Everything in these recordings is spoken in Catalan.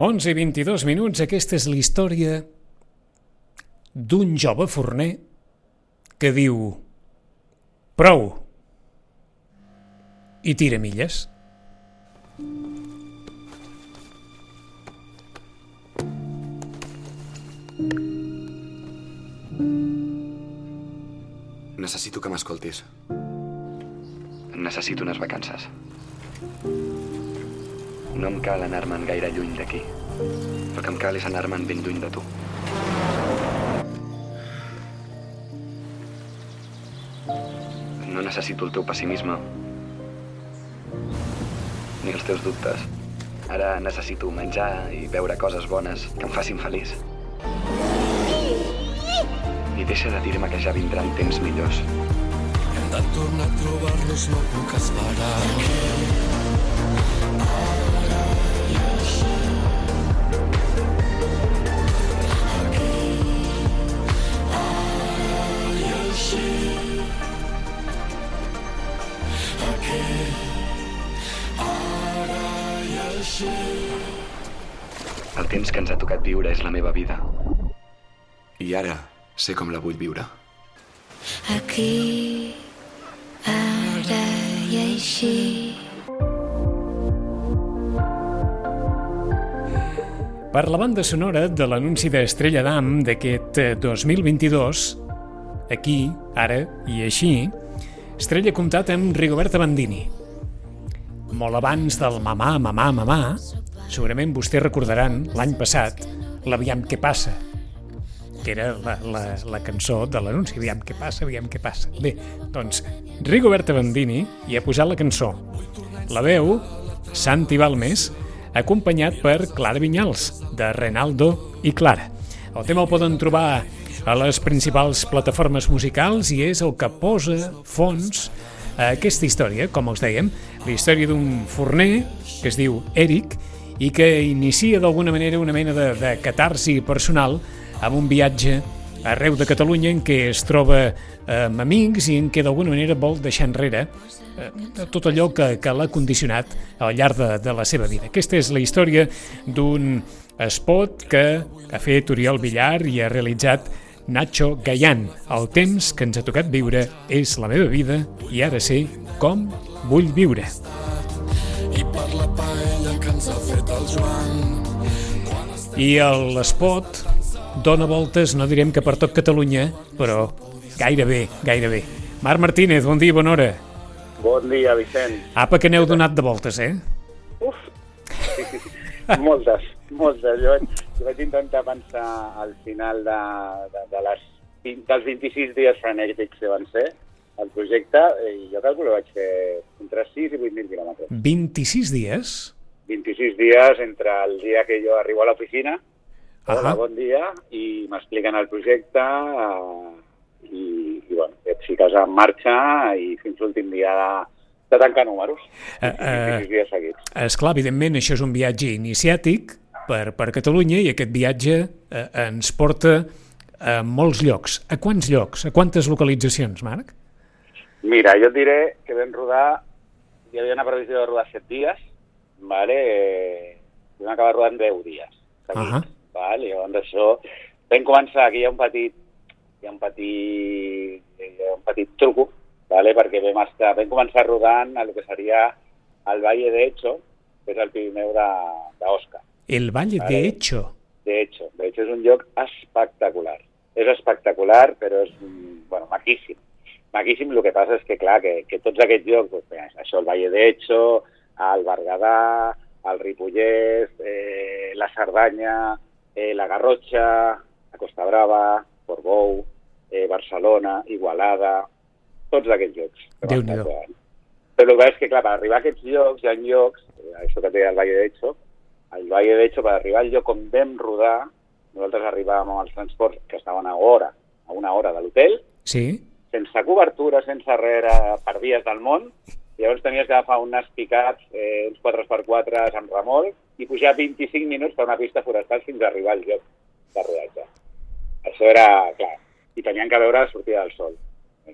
11 i 22 minuts, aquesta és la història d'un jove forner que diu prou i tira milles. Necessito que m'escoltis. Necessito unes vacances. No em cal anar-me'n gaire lluny d'aquí. El que em cal és anar-me'n ben lluny de tu. No necessito el teu pessimisme. Ni els teus dubtes. Ara necessito menjar i veure coses bones que em facin feliç. I deixa de dir-me que ja vindran temps millors. Hem de tornar a trobar-nos, no puc esperar. El temps que ens ha tocat viure és la meva vida. I ara sé com la vull viure. Aquí, ara i així. Per la banda sonora de l'anunci d'Estrella d'Am d'aquest eh, 2022, aquí, ara i així, Estrella ha comptat amb Rigoberta Bandini. Molt abans del mamà, mamà, mamà, segurament vostès recordaran l'any passat l'Aviam què passa, que era la, la, la cançó de l'anunci, aviam què passa, aviam què passa. Bé, doncs, Rigoberta Bandini hi ha posat la cançó. La veu, Santi Balmes, acompanyat per Clara Vinyals, de Renaldo i Clara. El tema el poden trobar a les principals plataformes musicals i és el que posa fons aquesta història, com us dèiem, la història d'un forner que es diu Eric i que inicia d'alguna manera una mena de, de catarsi personal amb un viatge arreu de Catalunya en què es troba eh, amb amics i en què d'alguna manera vol deixar enrere eh, tot allò que, que l'ha condicionat al llarg de, de la seva vida. Aquesta és la història d'un spot que ha fet Oriol Villar i ha realitzat Nacho Gaian. El temps que ens ha tocat viure és la meva vida i ara sé com vull viure. I per la paella que ens ha fet el Joan. I l'espot dona voltes, no direm que per tot Catalunya, però gairebé, gairebé. Marc Martínez, bon dia i bona hora. Bon dia, Vicent. Apa que n'heu donat de voltes, eh? Uf, moltes, moltes. Jo jo vaig intentar pensar al final de, de, de les 20, dels 26 dies frenètics que van ser el projecte, i jo calculo que vaig fer entre 6 i 8.000 quilòmetres. 26 dies? 26 dies entre el dia que jo arribo a l'oficina, hola, Ahà. bon dia, i m'expliquen el projecte, eh, i, i bueno, et fiques en marxa i fins l'últim dia de, de tancar números. Eh. 26 dies seguits. És clar, evidentment, això és un viatge iniciàtic per, per Catalunya i aquest viatge eh, ens porta a molts llocs. A quants llocs? A quantes localitzacions, Marc? Mira, jo et diré que vam rodar, hi havia una previsió de rodar 7 dies, vale? eh, i vam acabar rodant 10 dies. seguits, Ahà. Vale? Llavors això, vam començar, aquí hi ha un petit, hi ha un petit, hi ha un petit truco, vale? perquè vam, estar, vam començar rodant el que seria el Valle de Hecho, que és el Pirineu de- El Valle de Hecho. De hecho, de hecho és un lloc espectacular. És espectacular, però és, bueno, maquíssim. Maquíssim, el que passa és que, clar, que, que tots aquests llocs, doncs, això, el Valle d'Echo, el Berguedà, el Ripollès, eh, la Cerdanya, eh, la Garrotxa, la Costa Brava, Portbou, eh, Barcelona, Igualada, tots aquests llocs. estar provant. Però el que és que, clar, per arribar a aquests llocs, hi ha llocs, eh, això que té el Valle d'Echo, el Valle d'Echo, per arribar al lloc on vam rodar, nosaltres arribàvem amb els transports que estaven a hora, a una hora de l'hotel, Sí? sense cobertura, sense res, per vies del món, llavors tenies que agafar unes picats, eh, uns 4x4 amb remolc, i pujar 25 minuts per una pista forestal fins a arribar al lloc de rodatge. Això era, clar, i tenien que veure la sortida del sol.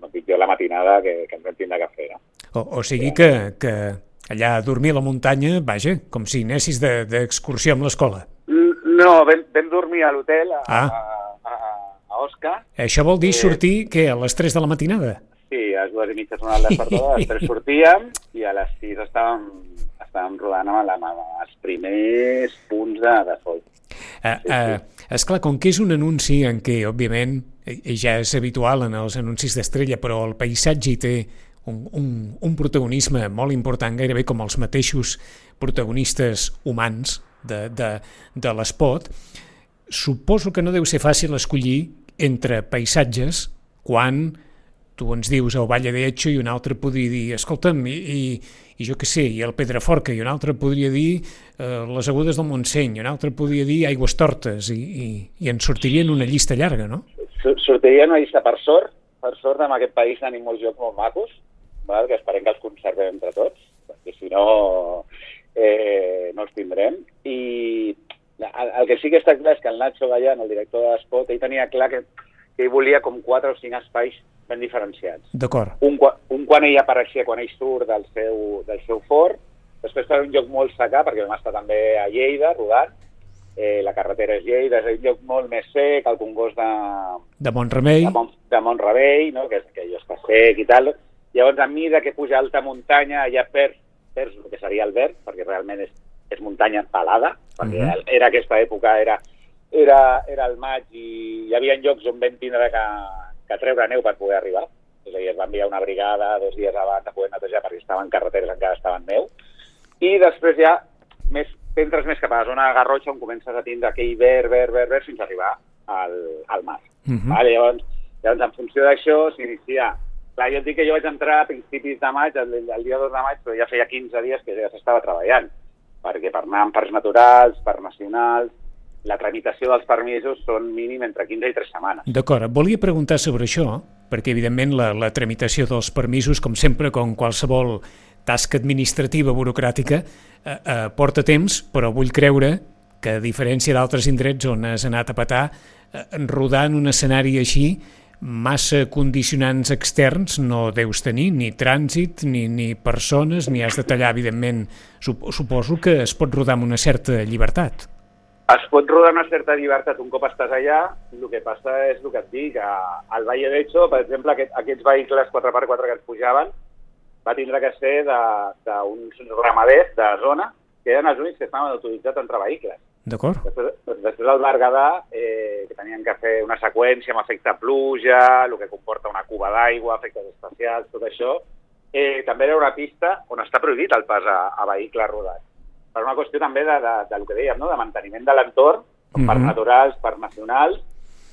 No dic jo la matinada que, que ens vam tindre que fer. O, o sigui que, que allà a dormir a la muntanya, vaja, com si anessis de- d'excursió amb l'escola. No, vam, vam dormir a l'hotel a, Ah. a, a, a Osca. Això vol dir Eh. sortir, què, a les 3 de la matinada? Sí, a les dues i mitja sonava el despertador, a les tres sortíem i a les sis estàvem, estàvem rodant amb, la, amb els primers punts de, de sol. Uh, uh, esclar, com que és un anunci en què, òbviament, eh, ja és habitual en els anuncis d'estrella, però el paisatge hi té un, un, un protagonisme molt important, gairebé com els mateixos protagonistes humans de, de, de l'espot, suposo que no deu ser fàcil escollir entre paisatges quan tu ens dius el Valle de Echo i un altre podria dir, escolta'm, i, i, i jo què sé, i el Pedraforca, i un altre podria dir eh, les agudes del Montseny, i un altre podria dir aigües tortes, i, i, i en sortirien una llista llarga, no? Sortiria una llista per sort, per sort en aquest país tenim molts llocs molt macos, val? que esperem que els conservem entre tots, perquè si no, eh, no els tindrem. I el, el que sí que està clar és que el Nacho Gallan, el director de l'Espot, ell tenia clar que, que ell volia com quatre o cinc espais ben diferenciats. D'acord. Un, un quan ell apareixia, quan ell surt del seu, del seu fort, després per un lloc molt secà, perquè vam estar també a Lleida, rodant, eh, la carretera és Lleida, és un lloc molt més sec, el Congost de, De Montremei, de, Mont, de Montrebell, no? que, que allò està sec i tal. Llavors, a mida que puja alta muntanya, allà perds, perds el que seria el verd, perquè realment és, és muntanya pelada, perquè Mhm. era aquesta època, era, era, era el maig i hi havia llocs on vam tindre que, que treure neu per poder arribar. És a dir, es va enviar una brigada dos dies abans a poder netejar perquè estaven carreteres encara estaven neu. I després ja més, entres més cap a la zona de Garrotxa on comences a tindre aquell verd, verd, verd, verd fins a arribar al, al mar. Mhm. Vale, llavors, llavors, en funció d'això, s'inicia... Clar, jo et dic que jo vaig entrar a principis de maig, el, el dia 2 de maig, però ja feia 15 dies que ja s'estava treballant, perquè per anar amb parcs naturals, parcs nacionals, la tramitació dels permisos són mínim entre 15 i 3 setmanes. D'acord, et volia preguntar sobre això, perquè evidentment la, la tramitació dels permisos, com sempre, com qualsevol tasca administrativa burocràtica, eh, eh, porta temps, però vull creure que a diferència d'altres indrets on has anat a petar, eh, rodar en un escenari així, massa condicionants externs no deus tenir, ni trànsit, ni, ni persones, ni has de tallar, evidentment. Sup suposo que es pot rodar amb una certa llibertat. Es pot rodar una certa llibertat un cop estàs allà, el que passa és el que et dic, al Valle d'Echo, per exemple, aquest, aquests vehicles 4x4 que ens pujaven, va tindre que ser d'uns ramaders de zona, que eren els únics que estaven autoritzats a entrar vehicles. D'acord? Després, després al Berguedà, eh, que tenien que fer una seqüència amb efecte pluja, el que comporta una cuba d'aigua, efectes especials, tot això, eh, també era una pista on està prohibit el pas a, a vehicles rodats. Per una qüestió també de, de, de, que dèiem, no? de manteniment de l'entorn, com parcs Mhm. naturals, parcs nacionals,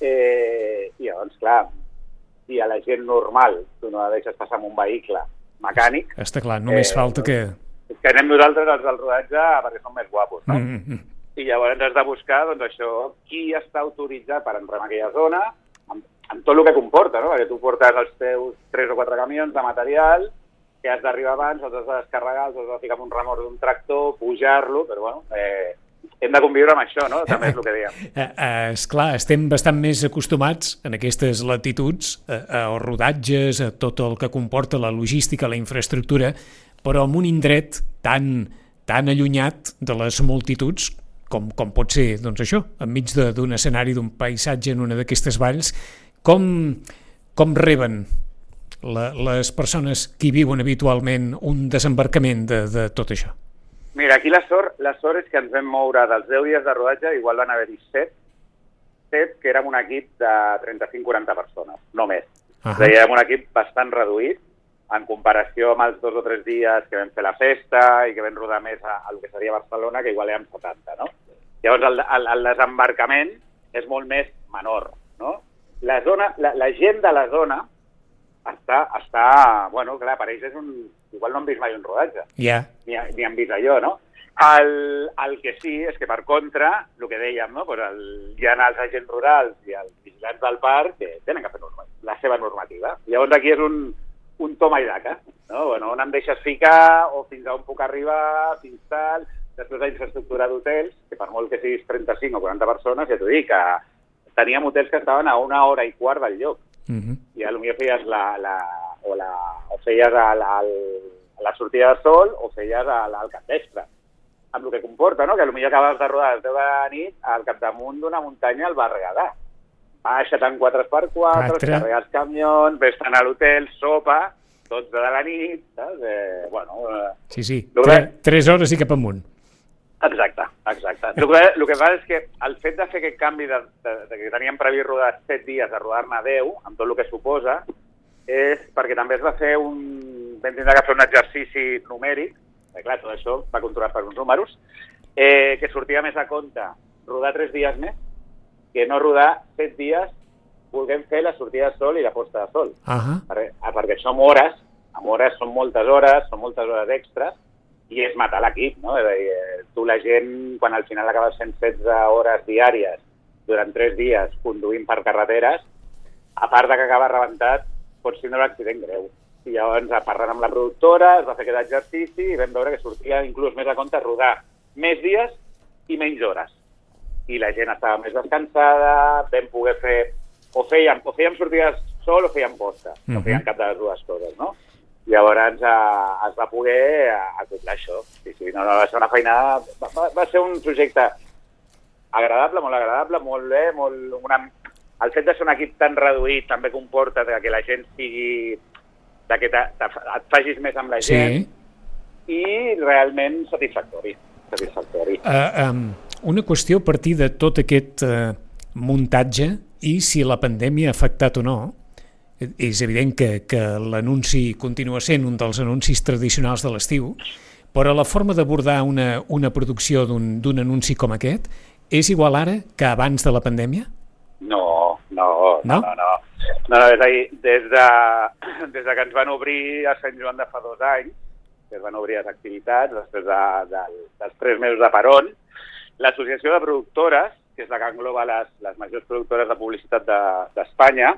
eh, i llavors, clar, si a la gent normal tu no la deixes passar amb un vehicle mecànic, Està clar, només Eh, falta que... és que anem nosaltres els del rodatge perquè som més guapos, no? Mm, mm, I llavors has de buscar, doncs, això, qui està autoritzat per entrar en aquella zona, amb, amb tot el que comporta, no? Perquè tu portes els teus 3 o 4 camions de material, que has d'arribar abans, els has de descarregar, els has de ficar en un remor d'un tractor, pujar-lo, però bueno, eh, hem de conviure amb això, no? També és el que dèiem. Eh, eh, esclar, estem bastant més acostumats en aquestes latituds a, a rodatges, a tot el que comporta la logística, la infraestructura, però en un indret tan, tan allunyat de les multituds com, com pot ser, doncs això, enmig de- d'un escenari, d'un paisatge en una d'aquestes valls, com, com reben la, les persones que viuen habitualment un desembarcament de, de tot això? Mira, aquí la sort, la sort és que ens vam moure dels 10 dies de rodatge, igual van haver-hi 7, 7 que érem un equip de 35-40 persones, no més. Ahà. És a dir, érem un equip bastant reduït en comparació amb els dos o tres dies que vam fer la festa i que vam rodar més a, a lo que seria Barcelona, que igual érem 70, no? Llavors, el, el, el desembarcament és molt més menor, no? La, zona, la, la gent de la zona està, està, bueno, clar, per ells és un... Igual no han vist mai un rodatge Ja, ni, ni han vist allò, no? El, el que sí és que, per contra, el que dèiem, no? pues el, hi ha els agents rurals i els vigilants del parc que tenen que fer norma, la seva normativa. Llavors aquí és un, un toma i daca, no? Bueno, on em deixes ficar o fins a on puc arribar, fins tal... Després la infraestructura d'hotels, que per molt que siguis 35 o 40 persones, ja t'ho dic, que teníem hotels que estaven a una hora i quart del lloc uh -huh. i potser feies la, la, o, la, o feies el, el, la sortida de sol o feies al, al capvespre. Amb el que comporta, no? que potser acabes de rodar a les 10 de la nit al capdamunt d'una muntanya al Berguedà. Baixa en 4x4, Quatre. carregues camions, vés a l'hotel, sopa, 12 de la nit, saps? Eh, bueno, eh, Sí, sí, Lo tre, que- tres hores i cap amunt. Exacte, exacte. El que, el que passa és que el fet de fer aquest canvi de, de, de que teníem previst rodar 7 dies a rodar-ne 10, amb tot el que suposa, és perquè també es va fer un... vam tindre que fer un exercici numèric, que clar, tot això va controlat per uns números, eh, que sortia més a compte rodar 3 dies més que no rodar 7 dies vulguem fer la sortida de sol i la posta de sol. Ahà. Perquè, ah, perquè som hores, amb hores són moltes hores, són moltes hores extres, i és matar l'equip, no? És a dir, eh, tu la gent, quan al final acabes fent 16 hores diàries durant 3 dies conduint per carreteres, a part de que acaba rebentat, pots tindre un accident greu. I llavors, parlant amb la productora, es va fer aquest exercici i vam veure que sortia inclús més a compte rodar més dies i menys hores. I la gent estava més descansada, vam poder fer... O fèiem, o fèiem sortides sol o fèiem posta. No Mhm. fèiem cap de les dues coses, no? Llavors eh, es va poder eh, acoplar això. Sí, sí, no, no, va ser una feinada... Va, va, ser un projecte agradable, molt agradable, molt bé, molt... Una... El fet de ser un equip tan reduït també comporta que la gent sigui... de que te, te, et facis més amb la gent Sí. i realment satisfactori. Satisfactori. Uh, um, una qüestió a partir de tot aquest uh, muntatge i si la pandèmia ha afectat o no. Eh, És evident que, que l'anunci continua sent un dels anuncis tradicionals de l'estiu, però la forma d'abordar una, una producció d'un d'un anunci com aquest és igual ara que abans de la pandèmia? No, no, No? no, no. no. no, no és a dir, des de, des de que ens van obrir a Sant Joan de fa dos anys, que es van obrir les activitats, després de, de, dels tres mesos de peron, l'Associació de Productores, que és la que engloba les, les majors productores de publicitat de- d'Espanya,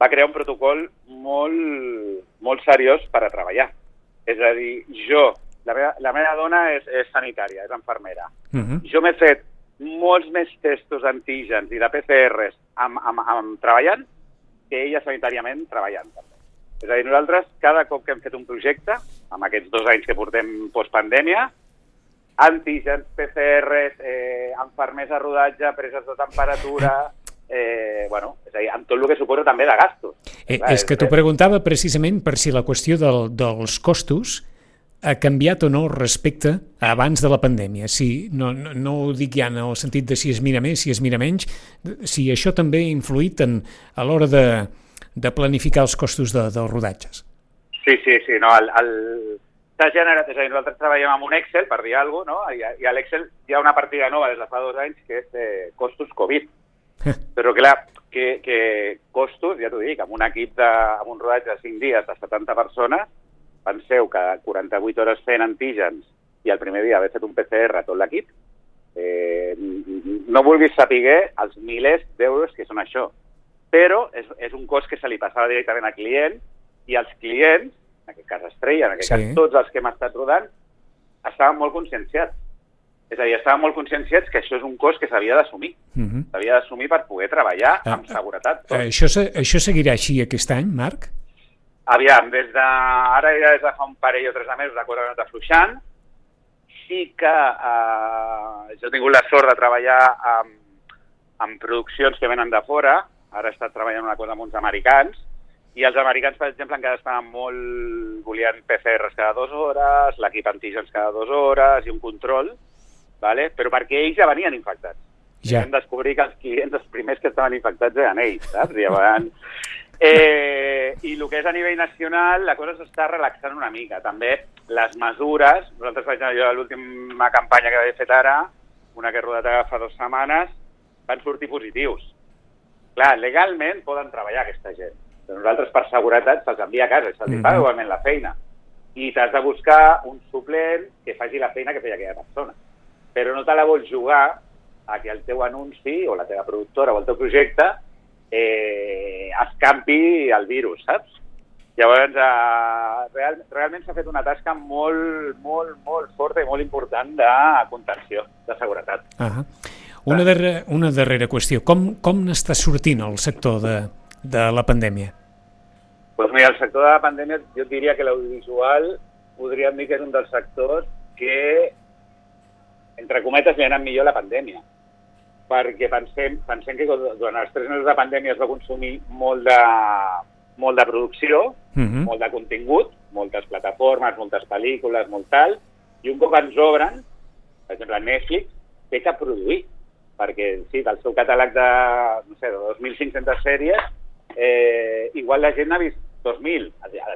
va crear un protocol molt, molt seriós per a treballar. És a dir, jo, la meva, la meva dona és, és sanitària, és enfermera, Uh -huh. jo m'he fet molts més testos antígens i de PCRs amb, amb, amb treballant que ella sanitàriament treballant. També. És a dir, nosaltres, cada cop que hem fet un projecte, amb aquests dos anys que portem postpandèmia, antígens, PCRs, eh, enfermers a rodatge, preses de temperatura, eh, bueno, és a dir, amb tot el que suposa també de gastos. Eh, Clar, és que t'ho preguntava precisament per si la qüestió del, dels costos ha canviat o no respecte a abans de la pandèmia. Si, no, no, no ho dic ja en el sentit de si es mira més, si es mira menys, si això també ha influït en, a l'hora de, de planificar els costos de, dels rodatges. Sí, sí, sí, no, el, el... s'ha generat, és a dir, nosaltres treballem amb un Excel, per dir alguna cosa, no? I, i a l'Excel hi ha una partida nova des de fa dos anys que és eh, costos Covid. Però clar, que, que costos, ja t'ho dic, amb un equip de, amb un rodatge de 5 dies de 70 persones, penseu que 48 hores fent antígens i el primer dia haver fet un PCR a tot l'equip, eh, no vulguis saber els milers d'euros que són això. Però és, és un cost que se li passava directament al client i els clients, en aquest cas Estrella, en aquest Sí. cas tots els que hem estat rodant, estaven molt conscienciats. És a dir, estaven molt conscienciats que això és un cost que s'havia d'assumir. Uh -huh. S'havia d'assumir per poder treballar Ah, amb seguretat. Tot. això, se- això seguirà així aquest any, Marc? Aviam, des de, ara ja des de fa un parell o tres de mesos la cosa ha anat afluixant. Sí que eh, jo he tingut la sort de treballar amb, amb produccions que venen de fora. Ara he estat treballant una cosa amb uns americans. I els americans, per exemple, encara estaven molt... volien PCRs cada dues hores, l'equip antígens cada dues hores i un control, vale? però perquè ells ja venien infectats. Ja. Vam descobrir que els clients, els primers que estaven infectats eren ells, saps? I llavors, Eh, I el que és a nivell nacional, la cosa s'està relaxant una mica. També les mesures, nosaltres, per exemple, jo l'última campanya que he fet ara, una que he rodat ara fa dues setmanes, van sortir positius. Clar, legalment poden treballar aquesta gent, però nosaltres per seguretat se'ls envia a casa i se'ls Mhm. paga igualment la feina. I t'has de buscar un suplent que faci la feina que feia aquella persona. Però no te la vols jugar a que el teu anunci o la teva productora o el teu projecte eh, escampi el virus, saps? Llavors, eh, real, realment s'ha fet una tasca molt, molt, molt forta i molt important de contenció, de seguretat. Ah una, darrera, una darrera qüestió. Com, com n'està sortint el sector de, de la pandèmia? Pues mira, el sector de la pandèmia jo diria que l'audiovisual podríem dir que és un dels sectors que, entre cometes, li ha anat millor la pandèmia. Perquè pensem, pensem que durant els tres mesos de pandèmia es va consumir molt de, molt de producció, Uh -huh. molt de contingut, moltes plataformes, moltes pel·lícules, molt tal, i un cop ens obren, per exemple, Netflix, té que produir, perquè sí, del seu catàleg de, no sé, de 2.500 sèries, eh, igual la gent n'ha vist 2.000,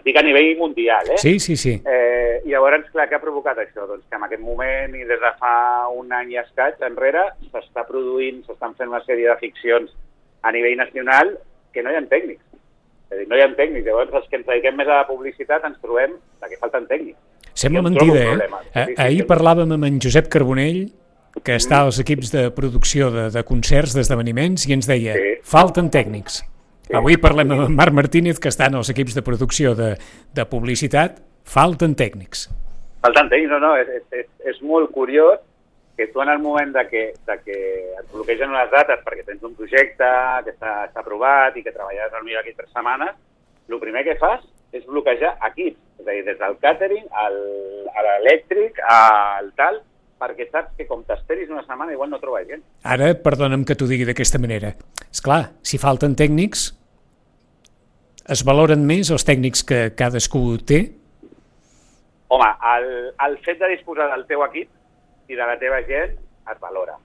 dic a nivell mundial, eh? Sí, sí, sí. Eh, I llavors, clar, què ha provocat això? Doncs que en aquest moment i des de fa un any i escaig enrere s'està produint, s'estan fent una sèrie de ficcions a nivell nacional que no hi ha tècnics. És a dir, no hi ha tècnics. Llavors, els que ens dediquem més a la publicitat ens trobem que falten tècnics. Sembla mentida, eh? Ah- Ahir parlàvem amb en Josep Carbonell, que està als equips de producció de, de concerts, d'esdeveniments, i ens deia, Sí. falten tècnics. Avui parlem amb Marc Martínez, que està en els equips de producció de, de publicitat, falten tècnics. Falten tècnics, no, no, és, és, és, és molt curiós que tu en el moment de que, de que et bloquegen unes dates perquè tens un projecte que està, està aprovat i que treballaràs potser aquí tres setmanes, el primer que fas és bloquejar equips, és a dir, des del càtering al, a l'elèctric, al tal, perquè saps que com t'esperis una setmana igual no trobes gent. Ara, perdona'm que t'ho digui d'aquesta manera. És clar, si falten tècnics, es valoren més els tècnics que cadascú té? Home, el, el fet de disposar del teu equip i de la teva gent es valora.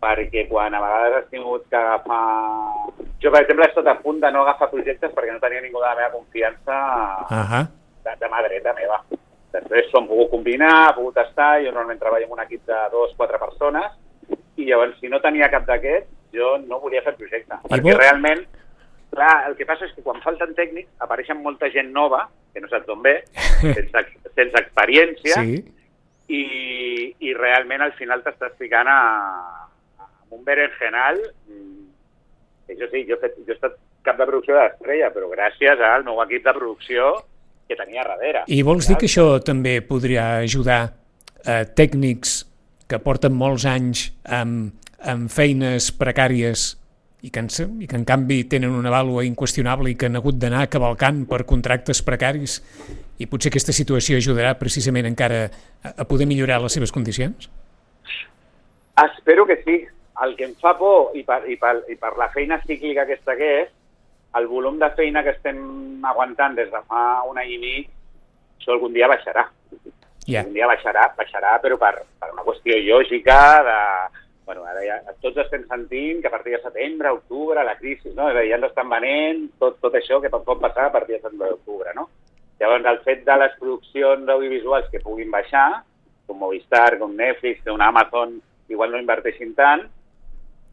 Perquè quan a vegades has tingut que agafar... Jo, per exemple, he estat a punt de no agafar projectes perquè no tenia ningú de la meva confiança Ahà. de, de mà dreta meva. Després s'ho han pogut combinar, ha pogut estar, jo normalment treballo en un equip de dos, quatre persones, i llavors si no tenia cap d'aquests, jo no volia fer el projecte. I perquè vol- realment, clar, el que passa és que quan falten tècnics apareixen molta gent nova, que no saps d'on ve, sense, sense experiència, Sí. i, i realment al final t'estàs ficant a, a un berenjenal mm, jo sí, jo he, fet, jo he estat cap de producció de l'Estrella, però gràcies al meu equip de producció que tenia darrere. I vols dir que això també podria ajudar a tècnics que porten molts anys amb, amb feines precàries i que, en, i que en canvi tenen una vàlua inqüestionable i que han hagut d'anar cavalcant per contractes precaris i potser aquesta situació ajudarà precisament encara a, a poder millorar les seves condicions? Espero que sí. El que em fa por, i per, i per, i per la feina cíclica aquesta que és, el volum de feina que estem aguantant des de fa un any i mig, això algun dia baixarà. Ja. Un dia baixarà, baixarà però per, per una qüestió lògica de... Bueno, ara ja tots estem sentint que a partir de setembre, octubre, la crisi, no? És a dir, ja ens estan venent tot, tot això que pot, pot passar a partir de setembre, octubre, no? Llavors, el fet de les produccions audiovisuals que puguin baixar, com Movistar, com Netflix, com Amazon, igual no inverteixin tant,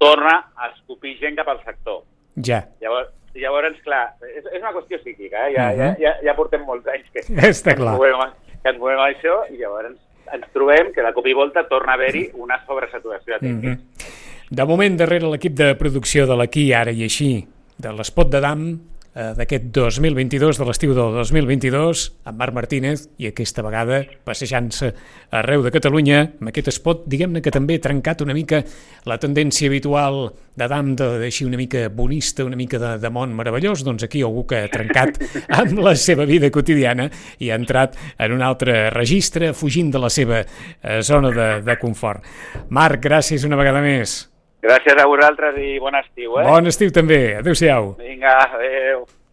torna a escopir gent cap al sector. Ja. Llavors, llavors clar, és, és una qüestió psíquica, eh? ja, Mhm. ja, ja, ja portem molts anys que, Està que, clar. ens movem, que ens movem a això i llavors ens, ens trobem que de cop i volta torna a haver-hi una sobresaturació de tècnics. Mhm. De moment, darrere l'equip de producció de l'Aquí, ara i així, de l'Espot de Dam, eh, d'aquest 2022, de l'estiu del 2022, amb Marc Martínez, i aquesta vegada passejant-se arreu de Catalunya, amb aquest spot, diguem-ne que també ha trencat una mica la tendència habitual de Dam, de, d'així una mica bonista, una mica de, de món meravellós, doncs aquí algú que ha trencat amb la seva vida quotidiana i ha entrat en un altre registre, fugint de la seva eh, zona de, de confort. Marc, gràcies una vegada més. Gràcies a vosaltres i bon estiu. Eh? Bon estiu també. Adéu-siau. Vinga, adeu.